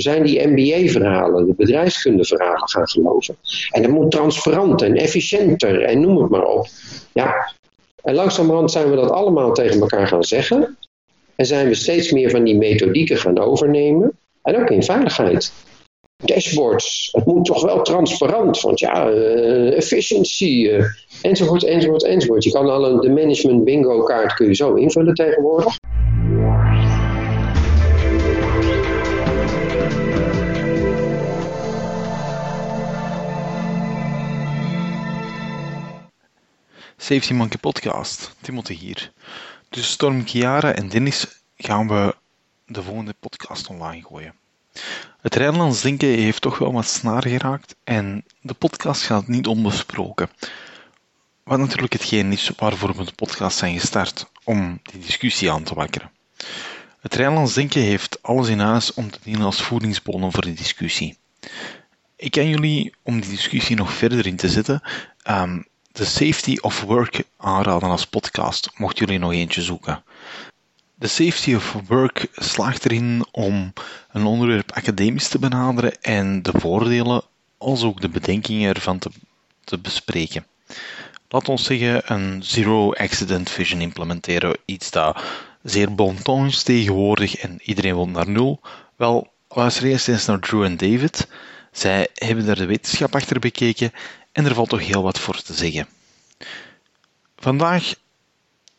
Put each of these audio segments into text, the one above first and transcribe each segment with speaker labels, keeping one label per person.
Speaker 1: Zijn die MBA-verhalen, de bedrijfskundeverhalen gaan geloven. En dat moet transparant en efficiënter en noem het maar op. Ja, en langzamerhand zijn we dat allemaal tegen elkaar gaan zeggen. En zijn we steeds meer van die methodieken gaan overnemen. En ook in veiligheid. Dashboards, het moet toch wel transparant, want ja, uh, efficiency, uh, enzovoort, enzovoort, enzovoort. Je kan al een, de management bingo kaart kun je zo invullen tegenwoordig.
Speaker 2: Safety Monkey Podcast, Timothy hier. Dus Storm Chiara en Dennis gaan we de volgende podcast online gooien. Het Rijnlands denken heeft toch wel wat snaar geraakt en de podcast gaat niet onbesproken. Wat natuurlijk hetgeen is waarvoor we de podcast zijn gestart, om die discussie aan te wakkeren. Het Rijnlands denken heeft alles in huis om te dienen als voedingsbodem voor de discussie. Ik kan jullie, om die discussie nog verder in te zetten, um, de Safety of Work aanraden als podcast, mochten jullie nog eentje zoeken. De Safety of Work slaagt erin om een onderwerp academisch te benaderen en de voordelen als ook de bedenkingen ervan te, bespreken. Laat ons zeggen een Zero Accident Vision implementeren, iets dat zeer bon is tegenwoordig en iedereen wil naar nul. Wel, luister eerst eens naar Drew en David. Zij hebben daar de wetenschap achter bekeken en er valt toch heel wat voor te zeggen. Vandaag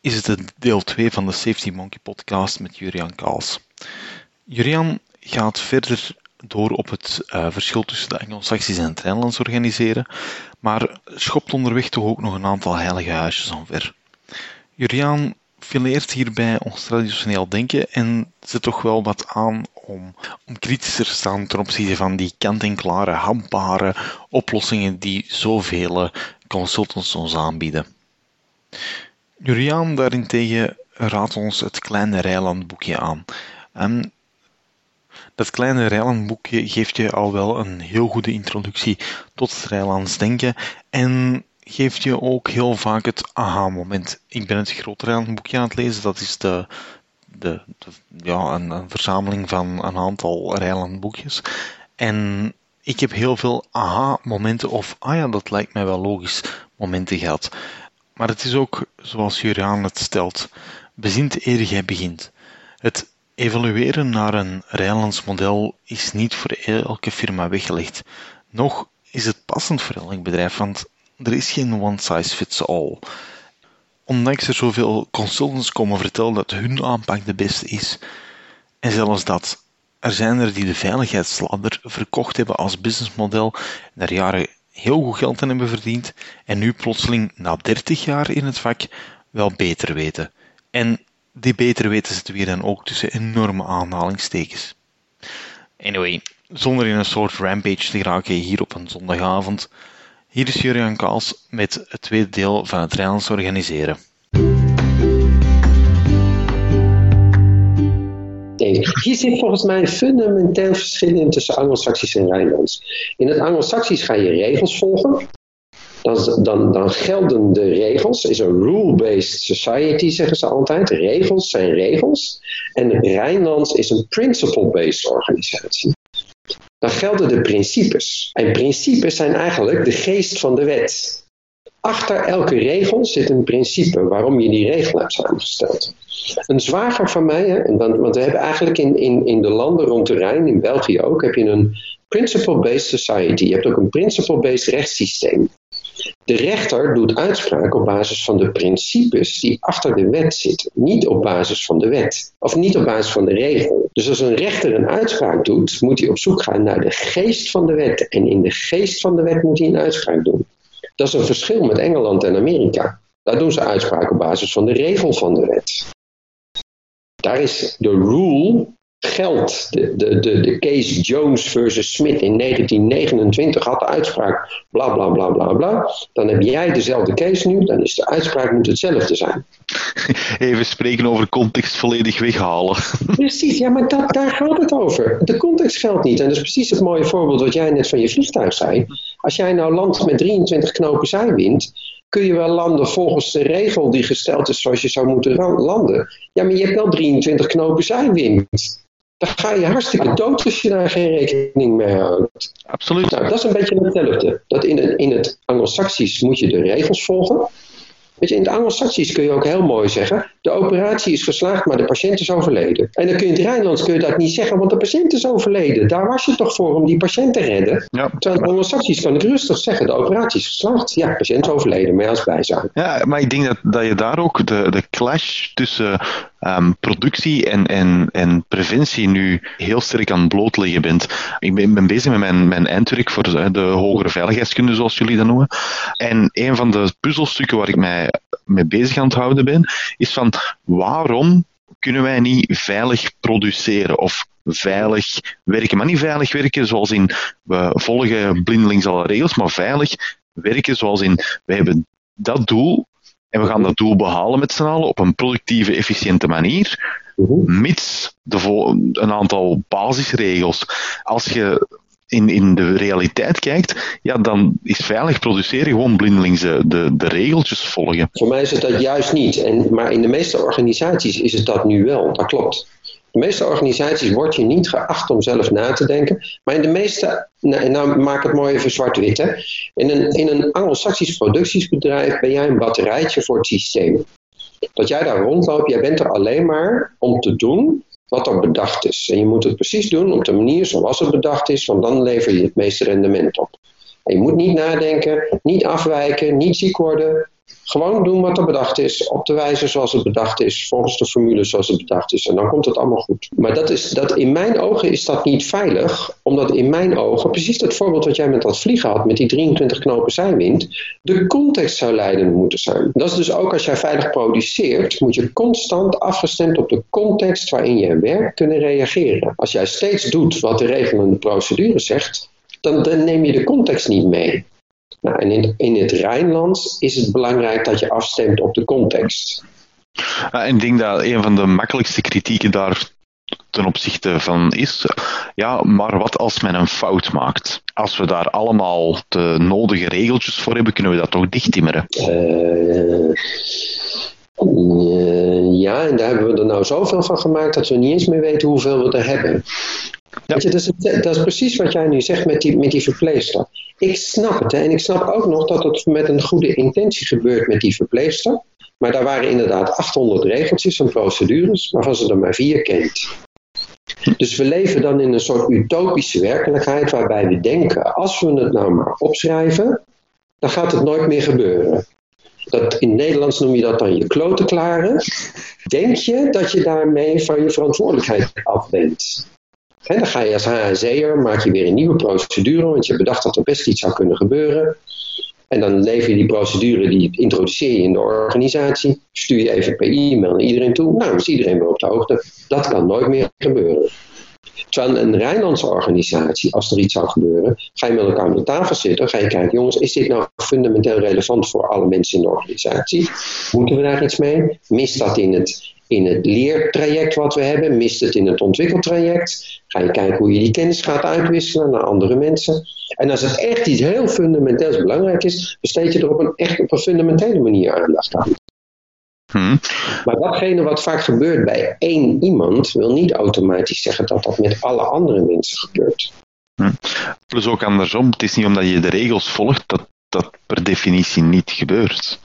Speaker 2: is het de deel 2 van de Safety Monkey podcast met Jurian Kaals. Jurian gaat verder door op het uh, verschil tussen de Anglo-Saxisch en het Rijnlands organiseren, maar schopt onderweg toch ook nog een aantal heilige huisjes omver. Jurian fileert hierbij ons traditioneel denken en zet toch wel wat aan om, om kritischer te staan ten opzichte van die kant-en-klare, hapbare oplossingen die zoveel consultants ons aanbieden. Juriaan daarentegen raadt ons het kleine Rijlandboekje aan. En dat kleine Rijlandboekje geeft je al wel een heel goede introductie tot het Rijlands denken en geeft je ook heel vaak het aha-moment. Ik ben het grote Rijlandboekje aan het lezen, dat is de, de, ja, een, verzameling van een aantal Rijlandboekjes. En ik heb heel veel aha-momenten of, ah ja, dat lijkt mij wel logisch, momenten gehad. Maar het is ook, zoals Juriaan het stelt, bezint eer jij begint. Het evalueren naar een Rijnlands model is niet voor elke firma weggelegd. Nog is het passend voor elk bedrijf, want er is geen one size fits all. Ondanks er zoveel consultants komen vertellen dat hun aanpak de beste is, en zelfs dat, er zijn er die de veiligheidsladder verkocht hebben als businessmodel daar jaren heel goed geld aan hebben verdiend en nu plotseling na 30 jaar in het vak wel beter weten. En die beter weten zitten weer dan ook tussen enorme aanhalingstekens. Anyway, zonder in een soort rampage te geraken hier op een zondagavond, hier is Jurgen Kaals met het tweede deel van het Rijnlands organiseren.
Speaker 1: Hier zit volgens mij een fundamenteel verschil in tussen Anglo-Saxisch en Rijnlands. In het Anglo-Saxisch ga je regels volgen. Dan, dan, dan, gelden de regels, is een rule-based society, zeggen ze altijd. Regels zijn regels. En Rijnlands is een principle-based organisatie. Dan gelden de principes. En principes zijn eigenlijk de geest van de wet. Achter elke regel zit een principe waarom je die regel hebt samengesteld. Een zwager van mij, hè, want, we hebben eigenlijk in, in, in de landen rond de Rijn, in België ook, heb je een principle-based society. Je hebt ook een principle-based rechtssysteem. De rechter doet uitspraak op basis van de principes die achter de wet zitten, niet op basis van de wet of niet op basis van de regel. Dus als een rechter een uitspraak doet, moet hij op zoek gaan naar de geest van de wet en in de geest van de wet moet hij een uitspraak doen. Dat is een verschil met Engeland en Amerika. Daar doen ze uitspraken op basis van de regel van de wet. Daar is de rule geld. De, de, de, de case Jones versus Smith in 1929 had de uitspraak bla bla bla bla bla. Dan heb jij dezelfde case nu, dan is de uitspraak moet hetzelfde zijn.
Speaker 2: Even spreken over context volledig weghalen.
Speaker 1: Precies, ja, maar dat, daar gaat het over. De context geldt niet. En dat is precies het mooie voorbeeld wat jij net van je vliegtuig zei. Als jij nou landt met 23 knopen zijwind, kun je wel landen volgens de regel die gesteld is zoals je zou moeten landen. Ja, maar je hebt wel 23 knopen zijwind. Dan ga je hartstikke dood als je daar geen rekening mee houdt.
Speaker 3: Absoluut.
Speaker 1: Nou, dat is een beetje hetzelfde. Dat in, in het Anglo-Saxisch moet je de regels volgen. Weet je, in het Anglo-Saxisch kun je ook heel mooi zeggen: de operatie is geslaagd, maar de patiënt is overleden. En dan kun je in het Rijnlands kun je dat niet zeggen, want de patiënt is overleden. Daar was je toch voor om die patiënt te redden. Ja. Terwijl Anglo-Saxisch kan ik rustig zeggen: de operatie is geslaagd. Ja, de patiënt is overleden, maar als bijzaak.
Speaker 3: Ja, maar ik denk dat, dat je daar ook de, de clash tussen um, productie en, en, en preventie nu heel sterk aan het blootleggen bent. Ik ben, ben bezig met mijn, mijn eindwerk voor de, hogere veiligheidskunde, zoals jullie dat noemen. En een van de puzzelstukken waar ik mij mee bezig aan het houden ben, is van waarom kunnen wij niet veilig produceren of veilig werken. Maar niet veilig werken zoals in we volgen blindelings alle regels, maar veilig werken zoals in we hebben dat doel en we gaan dat doel behalen met z'n allen op een productieve, efficiënte manier, mhm. mits de een aantal basisregels. Als je in, in de realiteit kijkt, ja, dan is veilig produceren gewoon blindelings de, de, regeltjes volgen.
Speaker 1: Voor mij is het dat juist niet. En, maar in de meeste organisaties is het dat nu wel. Dat klopt. De meeste organisaties wordt je niet geacht om zelf na te denken. Maar in de meeste, nou, nou maak het mooi even zwart-wit. In een, in een Anglo-Saxisch productiebedrijf ben jij een batterijtje voor het systeem. Dat jij daar rondloopt, jij bent er alleen maar om te doen wat er bedacht is. En je moet het precies doen op de manier zoals het bedacht is, want dan lever je het meeste rendement op. En je moet niet nadenken, niet afwijken, niet ziek worden, gewoon doen wat er bedacht is, op de wijze zoals het bedacht is, volgens de formule zoals het bedacht is. En dan komt het allemaal goed. Maar dat is, dat, in mijn ogen is dat niet veilig, omdat in mijn ogen, precies dat voorbeeld wat jij met dat vliegen had, met die 23 knopen zijwind, de context zou leidend moeten zijn. Dat is dus ook als jij veilig produceert, moet je constant afgestemd op de context waarin je werkt kunnen reageren. Als jij steeds doet wat de regelende procedure zegt, dan, dan neem je de context niet mee. Nou, en in, in het Rijnland is het belangrijk dat je afstemt op de context.
Speaker 3: Ja, ik denk dat een van de makkelijkste kritieken daar ten opzichte van is, ja, maar wat als men een fout maakt? Als we daar allemaal de nodige regeltjes voor hebben, kunnen we dat toch dichttimmeren? Uh,
Speaker 1: ja, en daar hebben we er nou zoveel van gemaakt dat we niet eens meer weten hoeveel we er hebben. Ja. dat, is, precies wat jij nu zegt met die, met die verpleegster. Ik snap het. Hè, en ik snap ook nog dat het met een goede intentie gebeurt met die verpleegster. Maar daar waren inderdaad 800 regeltjes en procedures, waarvan ze er maar vier kent. Dus we leven dan in een soort utopische werkelijkheid waarbij we denken, als we het nou maar opschrijven, dan gaat het nooit meer gebeuren. Dat, in Nederlands noem je dat dan je kloten klaren. Denk je dat je daarmee van je verantwoordelijkheid af bent? Dan ga je als HSE'er, maak je weer een nieuwe procedure, want je bedacht dat er best iets zou kunnen gebeuren. En dan lever je die procedure, die introduceer je in de organisatie, stuur je even per e-mail naar iedereen toe. Nou, is iedereen weer op de hoogte. Dat kan nooit meer gebeuren. Terwijl een Rijnlandse organisatie, als er iets zou gebeuren, ga je met elkaar aan de tafel zitten, ga je kijken, jongens, is dit nou fundamenteel relevant voor alle mensen in de organisatie? Moeten we daar iets mee? Mist dat in het in het leertraject wat we hebben, mist het in het ontwikkeltraject. Ga je kijken hoe je die kennis gaat uitwisselen naar andere mensen. En als het echt iets heel fundamenteels belangrijk is, besteed je er op een echt op een fundamentele manier aandacht aan. Hmm. Maar datgene wat vaak gebeurt bij één iemand, wil niet automatisch zeggen dat dat met alle andere mensen gebeurt.
Speaker 3: Hmm. Plus ook andersom, het is niet omdat je de regels volgt dat dat per definitie niet gebeurt.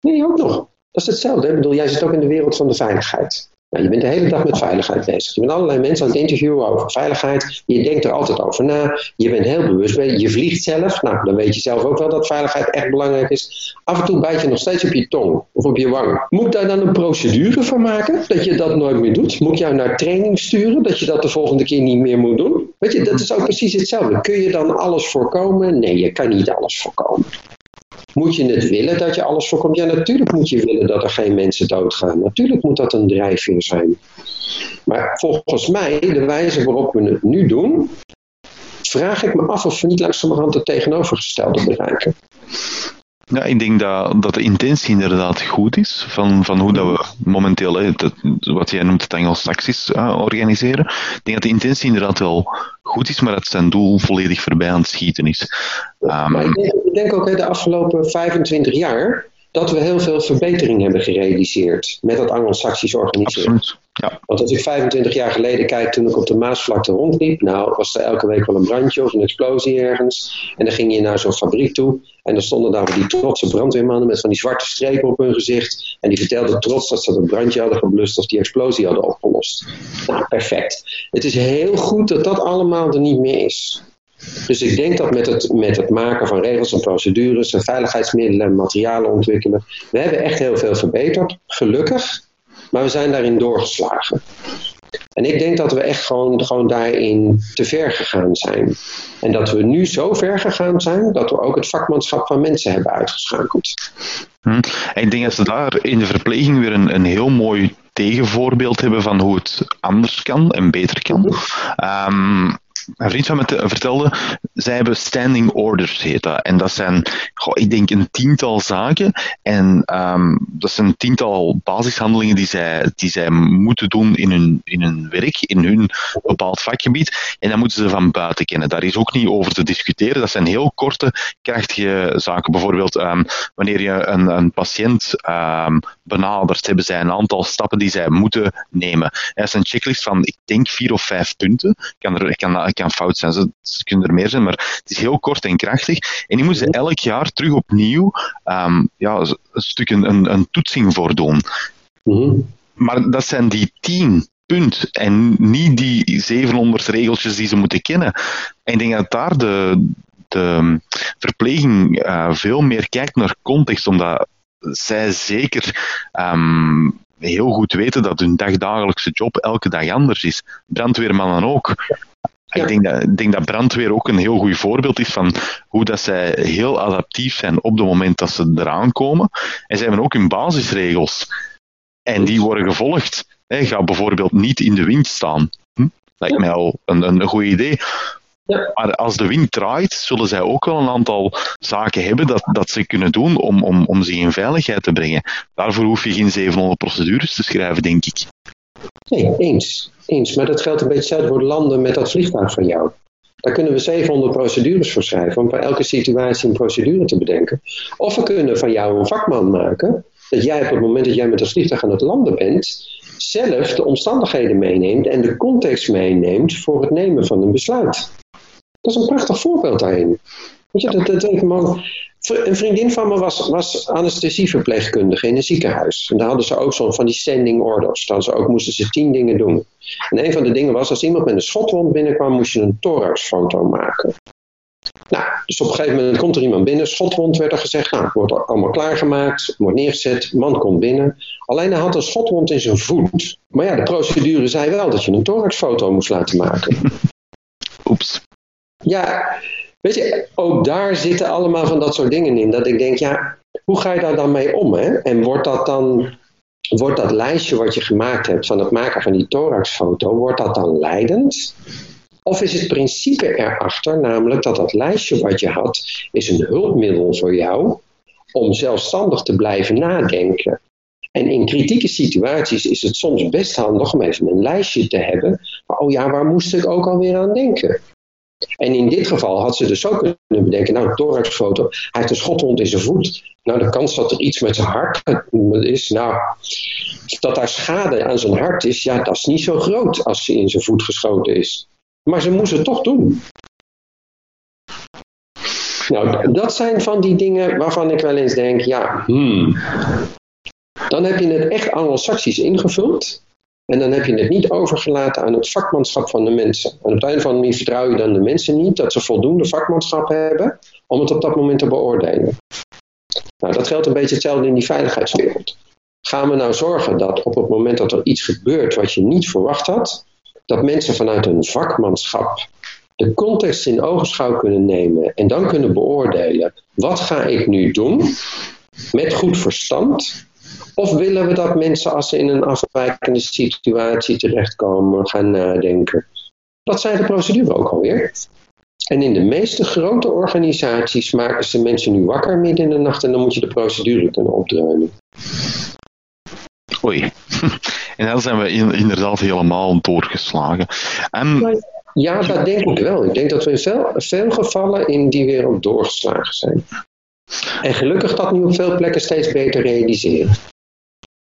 Speaker 1: Nee, ook nog. Dat is hetzelfde. Ik bedoel, jij zit ook in de wereld van de veiligheid. Je bent de hele dag met veiligheid bezig. Je bent allerlei mensen aan het interviewen over veiligheid. Je denkt er altijd over na. Je bent heel bewust. Je vliegt zelf. Nou, dan weet je zelf ook wel dat veiligheid echt belangrijk is. Af en toe bijt je nog steeds op je tong of op je wang. Moet daar dan een procedure van maken? Dat je dat nooit meer doet? Moet ik jou naar training sturen? Dat je dat de volgende keer niet meer moet doen? Weet je, dat is ook precies hetzelfde. Kun je dan alles voorkomen? Nee, je kan niet alles voorkomen. Moet je het willen dat je alles voorkomt? Ja, natuurlijk moet je willen dat er geen mensen doodgaan. Natuurlijk moet dat een drijfveer zijn. Maar volgens mij, de wijze waarop we het nu doen, vraag ik me af of we niet langzamerhand het tegenovergestelde bereiken.
Speaker 3: Ja, ik denk dat, dat de intentie inderdaad goed is van, van hoe dat we momenteel, hè, wat jij noemt het Engels-Saxisch uh, organiseren. Ik denk dat de intentie inderdaad wel goed is, maar dat zijn doel volledig voorbij aan het schieten is.
Speaker 1: Um, ik, denk, ik, denk, ook, hè, de afgelopen 25 jaar dat we heel veel verbetering hebben gerealiseerd met dat Anglo-Saxisch organiseren.
Speaker 3: Absoluut. Ja.
Speaker 1: Want als ik 25 jaar geleden kijk, toen ik op de Maasvlakte rondliep, nou was er elke week wel een brandje of een explosie ergens. En dan ging je naar zo'n fabriek toe en dan stonden daar die trotse brandweermannen met van die zwarte strepen op hun gezicht. En die vertelden trots dat ze een brandje hadden geblust of die explosie hadden opgelost. Nou, perfect. Het is heel goed dat dat allemaal er niet meer is. Dus ik denk dat met het, met het maken van regels en procedures en veiligheidsmiddelen en materialen ontwikkelen, we hebben echt heel veel verbeterd, gelukkig, maar we zijn daarin doorgeslagen. En ik denk dat we echt gewoon, gewoon daarin te ver gegaan zijn. En dat we nu zo ver gegaan zijn dat we ook het vakmanschap van mensen hebben uitgeschakeld.
Speaker 3: Hm. ik denk dat ze daar in de verpleging weer een, een heel mooi tegenvoorbeeld hebben van hoe het anders kan en beter kan. Um, een vriend van me vertelde, zij hebben standing orders, heet dat. En dat zijn, ik denk, een tiental zaken. En um, dat zijn een tiental basishandelingen die zij, die zij moeten doen in hun, in hun werk, in hun bepaald vakgebied. En dat moeten ze van buiten kennen. Daar is ook niet over te discussiëren. Dat zijn heel korte, krachtige zaken. Bijvoorbeeld, um, wanneer je een, een patiënt um, benadert, hebben zij een aantal stappen die zij moeten nemen. Dat is een checklist van, ik denk, vier of vijf punten. Kan er, kan, kan fout zijn, ze, ze, kunnen er meer zijn, maar het is heel kort en krachtig. En die moeten ze elk jaar terug opnieuw um, ja, een stuk een, een, toetsing voor doen. Mm Maar dat zijn die tien punt en niet die 700 regeltjes die ze moeten kennen. En ik denk dat daar de, de verpleging uh, veel meer kijkt naar context, omdat zij zeker um, heel goed weten dat hun dagdagelijkse job elke dag anders is. Brandweermannen ook. Ik denk dat, ik denk dat brandweer ook een heel goed voorbeeld is van hoe dat zij heel adaptief zijn op het moment dat ze eraan komen. En ze hebben ook hun basisregels. En die worden gevolgd. He, ga bijvoorbeeld niet in de wind staan. Hm? Lijkt mij al een, een goed idee. Ja. Maar als de wind draait, zullen zij ook wel een aantal zaken hebben dat, dat ze kunnen doen om, om, om zich in veiligheid te brengen. Daarvoor hoef je geen 700 procedures te schrijven, denk ik.
Speaker 1: Nee, eens. eens. Maar dat geldt een beetje hetzelfde voor landen met dat vliegtuig van jou. Daar kunnen we 700 procedures voor schrijven om voor elke situatie een procedure te bedenken. Of we kunnen van jou een vakman maken, dat jij op het moment dat jij met dat vliegtuig aan het landen bent, zelf de omstandigheden meeneemt en de context meeneemt voor het nemen van een besluit. Dat is een prachtig voorbeeld daarin. Weet je, dat, dat, dat, een vriendin van me was, was anesthesieverpleegkundige in een ziekenhuis. En daar hadden ze ook zo'n van die standing orders. Dan ze ook moesten ze tien dingen doen. En een van de dingen was, als iemand met een schotwond binnenkwam, moest je een thoraxfoto maken. Nou, dus op een gegeven moment komt er iemand binnen, schotwond werd er gezegd, nou, het wordt allemaal klaargemaakt, wordt neergezet, man komt binnen. Alleen hij had een schotwond in zijn voet. Maar ja, de procedure zei wel dat je een thoraxfoto moest laten maken.
Speaker 3: Oeps.
Speaker 1: Ja, Weet je, ook daar zitten allemaal van dat soort dingen in. Dat ik denk, ja, hoe ga je daar dan mee om? Hè? En wordt dat dan, wordt dat lijstje wat je gemaakt hebt van het maken van die thoraxfoto, wordt dat dan leidend? Of is het principe erachter, namelijk dat dat lijstje wat je had, is een hulpmiddel voor jou om zelfstandig te blijven nadenken. En in kritieke situaties is het soms best handig om even een lijstje te hebben. Maar oh ja, waar moest ik ook alweer aan denken? En in dit geval had ze dus ook kunnen bedenken, nou, thoraxfoto, hij heeft een schotwond in zijn voet. Nou, de kans dat er iets met zijn hart is, nou, dat daar schade aan zijn hart is, ja, dat is niet zo groot als hij in zijn voet geschoten is. Maar ze moesten het toch doen. Nou, dat zijn van die dingen waarvan ik wel eens denk, ja, hmm. Dan heb je het echt anglo-saxisch ingevuld. En dan heb je het niet overgelaten aan het vakmanschap van de mensen. En op het einde van de manier vertrouw je dan de mensen niet dat ze voldoende vakmanschap hebben om het op dat moment te beoordelen. Nou, dat geldt een beetje hetzelfde in die veiligheidswereld. Gaan we nou zorgen dat op het moment dat er iets gebeurt wat je niet verwacht had, dat mensen vanuit hun vakmanschap de context in ogenschouw kunnen nemen en dan kunnen beoordelen, wat ga ik nu doen met goed verstand of willen we dat mensen als ze in een afwijkende situatie terechtkomen gaan nadenken? Dat zijn de procedure ook alweer. En in de meeste grote organisaties maken ze mensen nu wakker midden in de nacht en dan moet je de procedure kunnen opdreunen.
Speaker 3: Oei. En dan zijn we inderdaad helemaal doorgeslagen.
Speaker 1: Ja, dat denk ik wel. Ik denk dat we in veel, veel gevallen in die wereld doorgeslagen zijn. En gelukkig dat nu op veel plekken steeds beter realiseren.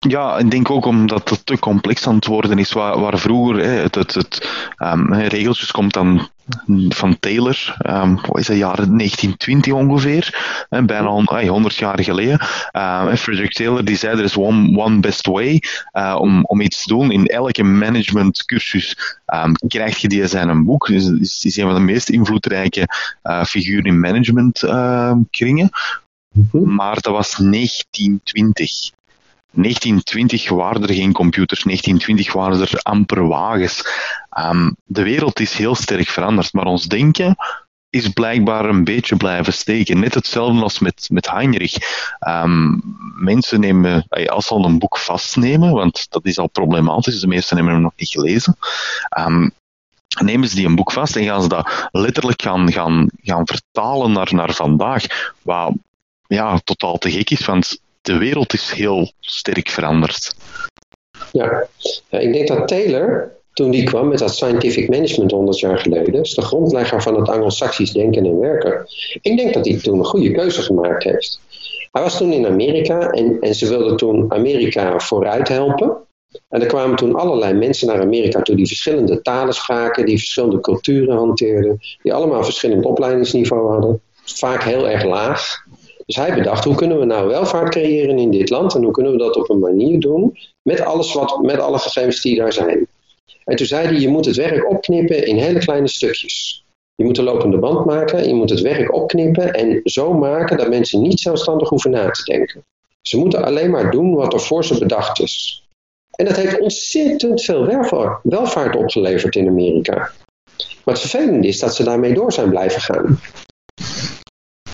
Speaker 3: Ja, ik denk ook omdat het te complex aan het worden is. Waar, waar vroeger hè, het, het, het um, regeltjes komt dan van Taylor, um, wat is dat, jaren 1920 ongeveer, hè, bijna 100 jaar geleden. Uh, Frederick Taylor die zei, er is one, one best way uh, om, om iets te doen. In elke managementcursus um, krijg je die zijn een boek. Dus, is, is een van de meest invloedrijke uh, figuren in managementkringen. Mhm. Maar dat was 1920. 1920 waren er geen computers, 1920 waren er amper wagens. Um, de wereld is heel sterk veranderd, maar ons denken is blijkbaar een beetje blijven steken. Net hetzelfde als met, met Heinrich. Um, mensen nemen, als ze al een boek vastnemen, want dat is al problematisch, de meesten hebben hem nog niet gelezen. Um, nemen ze die een boek vast en gaan ze dat letterlijk gaan, gaan, gaan vertalen naar, naar vandaag. Wat ja, totaal te gek is, want de wereld is heel sterk veranderd.
Speaker 1: Ja, ik denk dat Taylor, toen die kwam met dat scientific management 100 jaar geleden, is de grondlegger van het Anglo-Saxisch denken en werken. Ik denk dat hij toen een goede keuze gemaakt heeft. Hij was toen in Amerika en, en ze wilden toen Amerika vooruit helpen. En er kwamen toen allerlei mensen naar Amerika toe die verschillende talen spraken, die verschillende culturen hanteerden, die allemaal verschillend opleidingsniveau hadden, vaak heel erg laag. Dus hij bedacht, hoe kunnen we nou welvaart creëren in dit land en hoe kunnen we dat op een manier doen met, alles wat, met alle gegevens die daar zijn. En toen zei hij, je moet het werk opknippen in hele kleine stukjes. Je moet een lopende band maken, je moet het werk opknippen en zo maken dat mensen niet zelfstandig hoeven na te denken. Ze moeten alleen maar doen wat er voor ze bedacht is. En dat heeft ontzettend veel welvaart opgeleverd in Amerika. Maar het vervelende is dat ze daarmee door zijn blijven gaan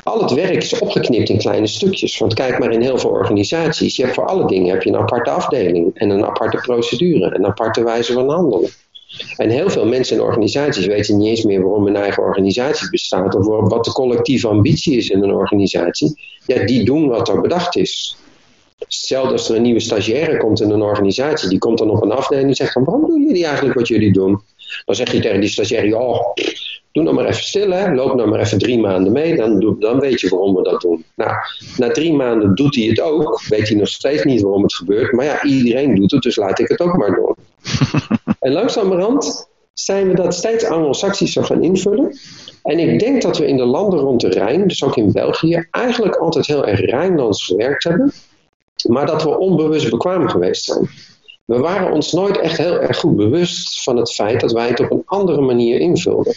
Speaker 1: al het werk is opgeknipt in kleine stukjes. Want kijk maar in heel veel organisaties. Je hebt voor alle dingen heb je een aparte afdeling en een aparte procedure en een aparte wijze van handelen. En heel veel mensen in organisaties weten niet eens meer waarom een eigen organisatie bestaat of wat de collectieve ambitie is in een organisatie. Ja, die doen wat er bedacht is. Hetzelfde als er een nieuwe stagiaire komt in een organisatie, die komt dan op een afdeling en zegt waarom doen jullie eigenlijk wat jullie doen? Dan zeg je tegen die stagiaire, oh, doe nou maar even stil, hè. loop nou maar even drie maanden mee, dan, dan weet je waarom we dat doen. Nou, na drie maanden doet hij het ook, weet hij nog steeds niet waarom het gebeurt, maar ja, iedereen doet het, dus laat ik het ook maar doen. en langzamerhand zijn we dat steeds anglo-saxischer gaan invullen. En ik denk dat we in de landen rond de Rijn, dus ook in België, eigenlijk altijd heel erg Rijnlands gewerkt hebben, maar dat we onbewust bekwaam geweest zijn. We waren ons nooit echt heel erg goed bewust van het feit dat wij het op een andere manier invulden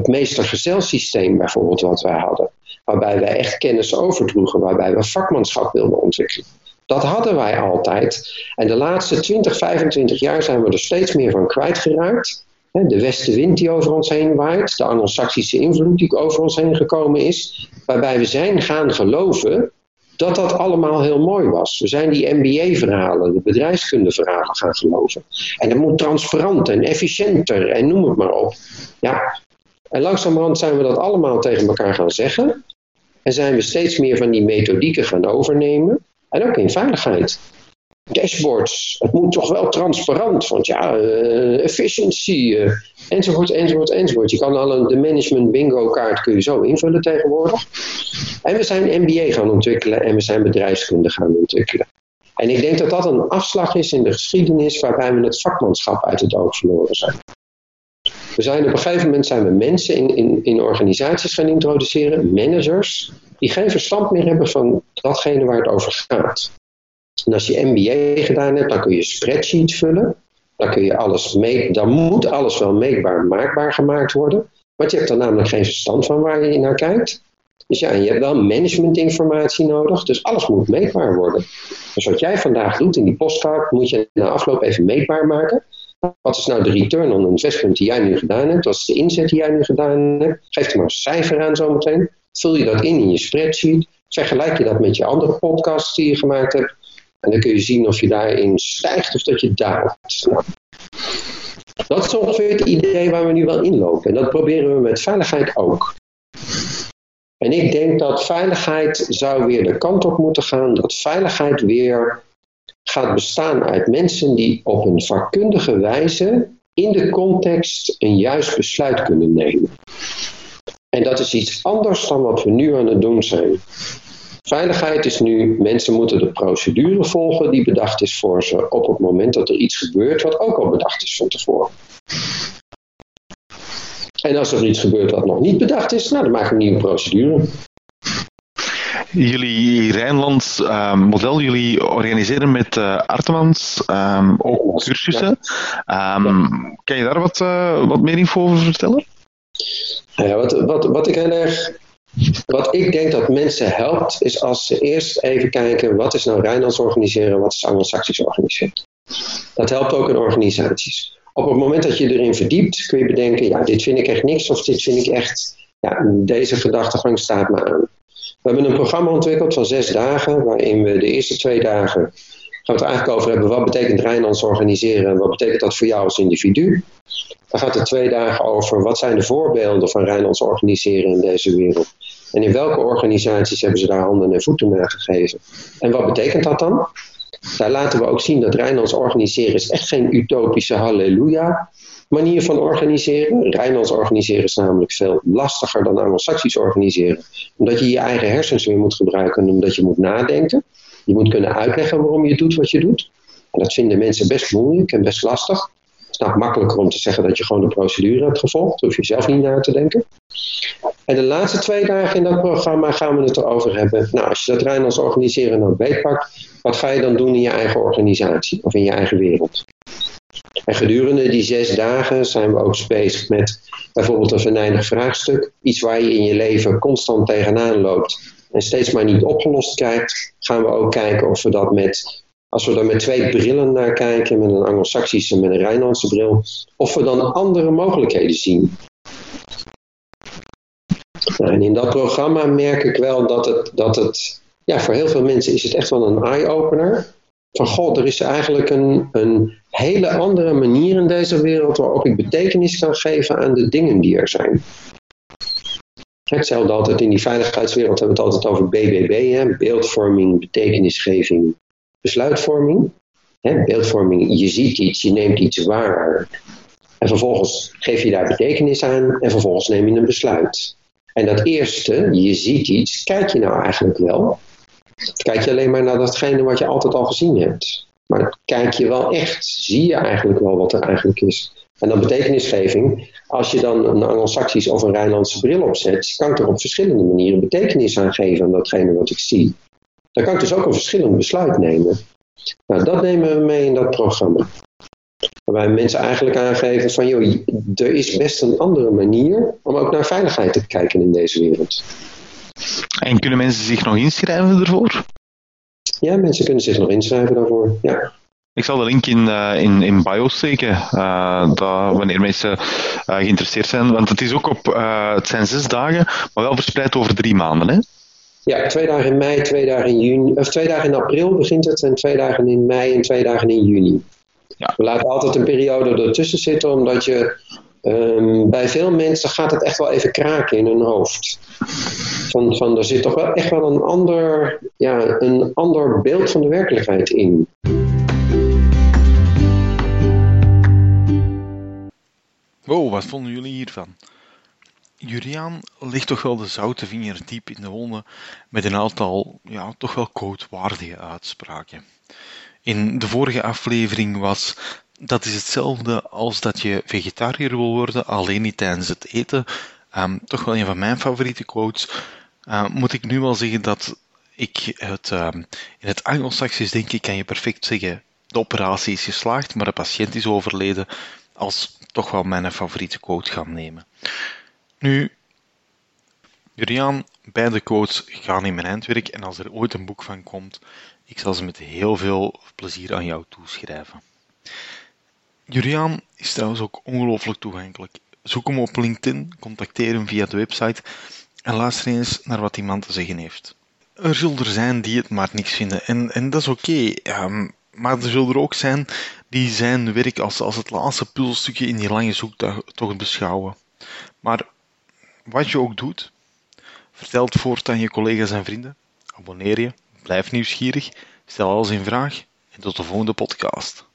Speaker 1: het meestergezelsysteem bijvoorbeeld wat wij hadden. Waarbij wij echt kennis overdroegen, waarbij we vakmanschap wilden ontwikkelen. Dat hadden wij altijd. En de laatste 20, 25 jaar zijn we er steeds meer van kwijtgeraakt. De westenwind die over ons heen waait, de anglo-saxische invloed die over ons heen gekomen is, waarbij we zijn gaan geloven dat dat allemaal heel mooi was. We zijn die MBA-verhalen, de bedrijfskundeverhalen gaan geloven. En dat moet transparant en efficiënter en noem het maar op. Ja, en langzamerhand zijn we dat allemaal tegen elkaar gaan zeggen. En zijn we steeds meer van die methodieken gaan overnemen. En ook in veiligheid. Dashboards, het moet toch wel transparant, want ja, uh, efficiëntie, uh, enzovoort, enzovoort, enzovoort. Je kan al een, de management bingo kaart kun je zo invullen tegenwoordig. En we zijn MBA gaan ontwikkelen en we zijn bedrijfskunde gaan ontwikkelen. En ik denk dat dat een afslag is in de geschiedenis waarbij we het vakmanschap uit het oog verloren zijn. We zijn op een gegeven moment zijn we mensen in, in, in organisaties gaan introduceren, managers, die geen verstand meer hebben van datgene waar het over gaat. En als je MBA gedaan hebt, dan kun je spreadsheet vullen. Dan, kun je alles mee, dan moet alles wel meetbaar maakbaar gemaakt worden. Want je hebt er namelijk geen verstand van waar je naar kijkt. Dus ja, je hebt wel managementinformatie nodig. Dus alles moet meetbaar worden. Dus wat jij vandaag doet in die postkaart, moet je na afloop even meetbaar maken. Wat is nou de return on investment die jij nu gedaan hebt? Wat is de inzet die jij nu gedaan hebt? Geef er maar een cijfer aan zometeen. Vul je dat in in je spreadsheet. Vergelijk je dat met je andere podcasts die je gemaakt hebt. En dan kun je zien of je daarin stijgt of dat je daalt. Dat is ongeveer het idee waar we nu wel inlopen. En dat proberen we met veiligheid ook. En ik denk dat veiligheid zou weer de kant op moeten gaan. Dat veiligheid weer gaat bestaan uit mensen die op een vakkundige wijze in de context een juist besluit kunnen nemen. En dat is iets anders dan wat we nu aan het doen zijn. Veiligheid is nu, mensen moeten de procedure volgen die bedacht is voor ze op het moment dat er iets gebeurt wat ook al bedacht is van tevoren. En als er iets gebeurt wat nog niet bedacht is, nou, dan maken we een nieuwe procedure.
Speaker 3: Jullie Rijnlands uh, model, jullie organiseren met uh, Artemans um, ook cursussen. Um, kan je daar wat, uh, wat meer info over vertellen?
Speaker 1: Ja, wat, wat, wat ik heel erg wat ik denk dat mensen helpt, is als ze eerst even kijken wat is nou Rijnlands organiseren en wat is Anglo-Saxisch organiseren. Dat helpt ook in organisaties. Op het moment dat je erin verdiept, kun je bedenken, ja, dit vind ik echt niks of dit vind ik echt, ja, deze gedachtegang staat me aan. We hebben een programma ontwikkeld van zes dagen, waarin we de eerste twee dagen gaan we het eigenlijk over hebben, wat betekent Rijnlands organiseren en wat betekent dat voor jou als individu. Dan gaat het twee dagen over, wat zijn de voorbeelden van Rijnlands organiseren in deze wereld. En in welke organisaties hebben ze daar handen en voeten naar gegeven? En wat betekent dat dan? Daar laten we ook zien dat Rijnlands organiseren is echt geen utopische halleluja manier van organiseren. Rijnlands organiseren is namelijk veel lastiger dan Anglo-Saxisch organiseren. Omdat je je eigen hersens weer moet gebruiken en omdat je moet nadenken. Je moet kunnen uitleggen waarom je doet wat je doet. En dat vinden mensen best moeilijk en best lastig. Het is nou makkelijker om te zeggen dat je gewoon de procedure hebt gevolgd. Hoef je zelf niet na te denken. En de laatste twee dagen in dat programma gaan we het erover hebben. Nou, als je dat Rijnlands organiseren nou beetpakt, wat ga je dan doen in je eigen organisatie of in je eigen wereld? En gedurende die zes dagen zijn we ook bezig met bijvoorbeeld een venijnig vraagstuk. Iets waar je in je leven constant tegenaan loopt en steeds maar niet opgelost krijgt. Gaan we ook kijken of we dat met, als we er met twee brillen naar kijken, met een Anglo-Saxische en met een Rijnlandse bril, of we dan andere mogelijkheden zien. Nou, en in dat programma merk ik wel dat het, dat het, ja, voor heel veel mensen is het echt wel een eye-opener. Van god, er is eigenlijk een, een hele andere manier in deze wereld waarop ik betekenis kan geven aan de dingen die er zijn. Hetzelfde altijd in die veiligheidswereld hebben we het altijd over BBB, hè? beeldvorming, betekenisgeving, besluitvorming. Hè? Beeldvorming, je ziet iets, je neemt iets waar. En vervolgens geef je daar betekenis aan en vervolgens neem je een besluit. En dat eerste, je ziet iets, kijk je nou eigenlijk wel? Kijk je alleen maar naar datgene wat je altijd al gezien hebt? Maar kijk je wel echt, zie je eigenlijk wel wat er eigenlijk is? En dan betekenisgeving, als je dan een Anglo-Saxisch of een Rijnlandse bril opzet, kan ik er op verschillende manieren betekenis aan geven aan datgene wat ik zie. Dan kan ik dus ook een verschillend besluit nemen. Nou, dat nemen we mee in dat programma. Waarbij mensen eigenlijk aangeven van, joh, er is best een andere manier om ook naar veiligheid te kijken in deze wereld.
Speaker 3: En kunnen mensen zich nog inschrijven ervoor?
Speaker 1: Ja, mensen kunnen zich nog inschrijven daarvoor, ja.
Speaker 3: Ik zal de link in, uh, in, in bio steken, uh, dat, wanneer mensen uh, geïnteresseerd zijn. Want het is ook op, het zijn zes dagen, maar wel verspreid over drie maanden, hè?
Speaker 1: Ja, twee dagen in mei, twee dagen in juni, of twee dagen in april begint het en twee dagen in mei en twee dagen in juni. Ja. We laten altijd een periode ertussen zitten, omdat je um, bij veel mensen gaat het echt wel even kraken in hun hoofd. Van, van er zit toch wel echt wel een ander, ja, een ander beeld van de werkelijkheid in.
Speaker 2: Wow, wat vonden jullie hiervan? Juriaan ligt toch wel de zoute vinger diep in de wonden met een aantal ja, toch wel quotewaardige uitspraken. In de vorige aflevering was dat is hetzelfde als dat je vegetariër wil worden, alleen niet tijdens het eten. Um, toch wel een van mijn favoriete quotes. Uh, moet ik nu wel zeggen dat ik het um, in het Anglo-Saxisch denk ik kan je perfect zeggen de operatie is geslaagd, maar de patiënt is overleden als toch wel mijn favoriete quote gaan nemen. Nu, Juriaan, beide quotes gaan in mijn eindwerk en als er ooit een boek van komt, ik zal ze met heel veel plezier aan jou toeschrijven. Juriaan is trouwens ook ongelooflijk toegankelijk. Zoek hem op LinkedIn, contacteer hem via de website en luister eens naar wat die man te zeggen heeft. Er zullen er zijn die het maar niks vinden en, en dat is oké. Maar er zullen er ook zijn die zijn werk als, als het laatste puzzelstukje in die lange zoektocht beschouwen. Maar wat je ook doet, vertel het voort aan je collega's en vrienden. Abonneer je, blijf nieuwsgierig, stel alles in vraag en tot de volgende podcast.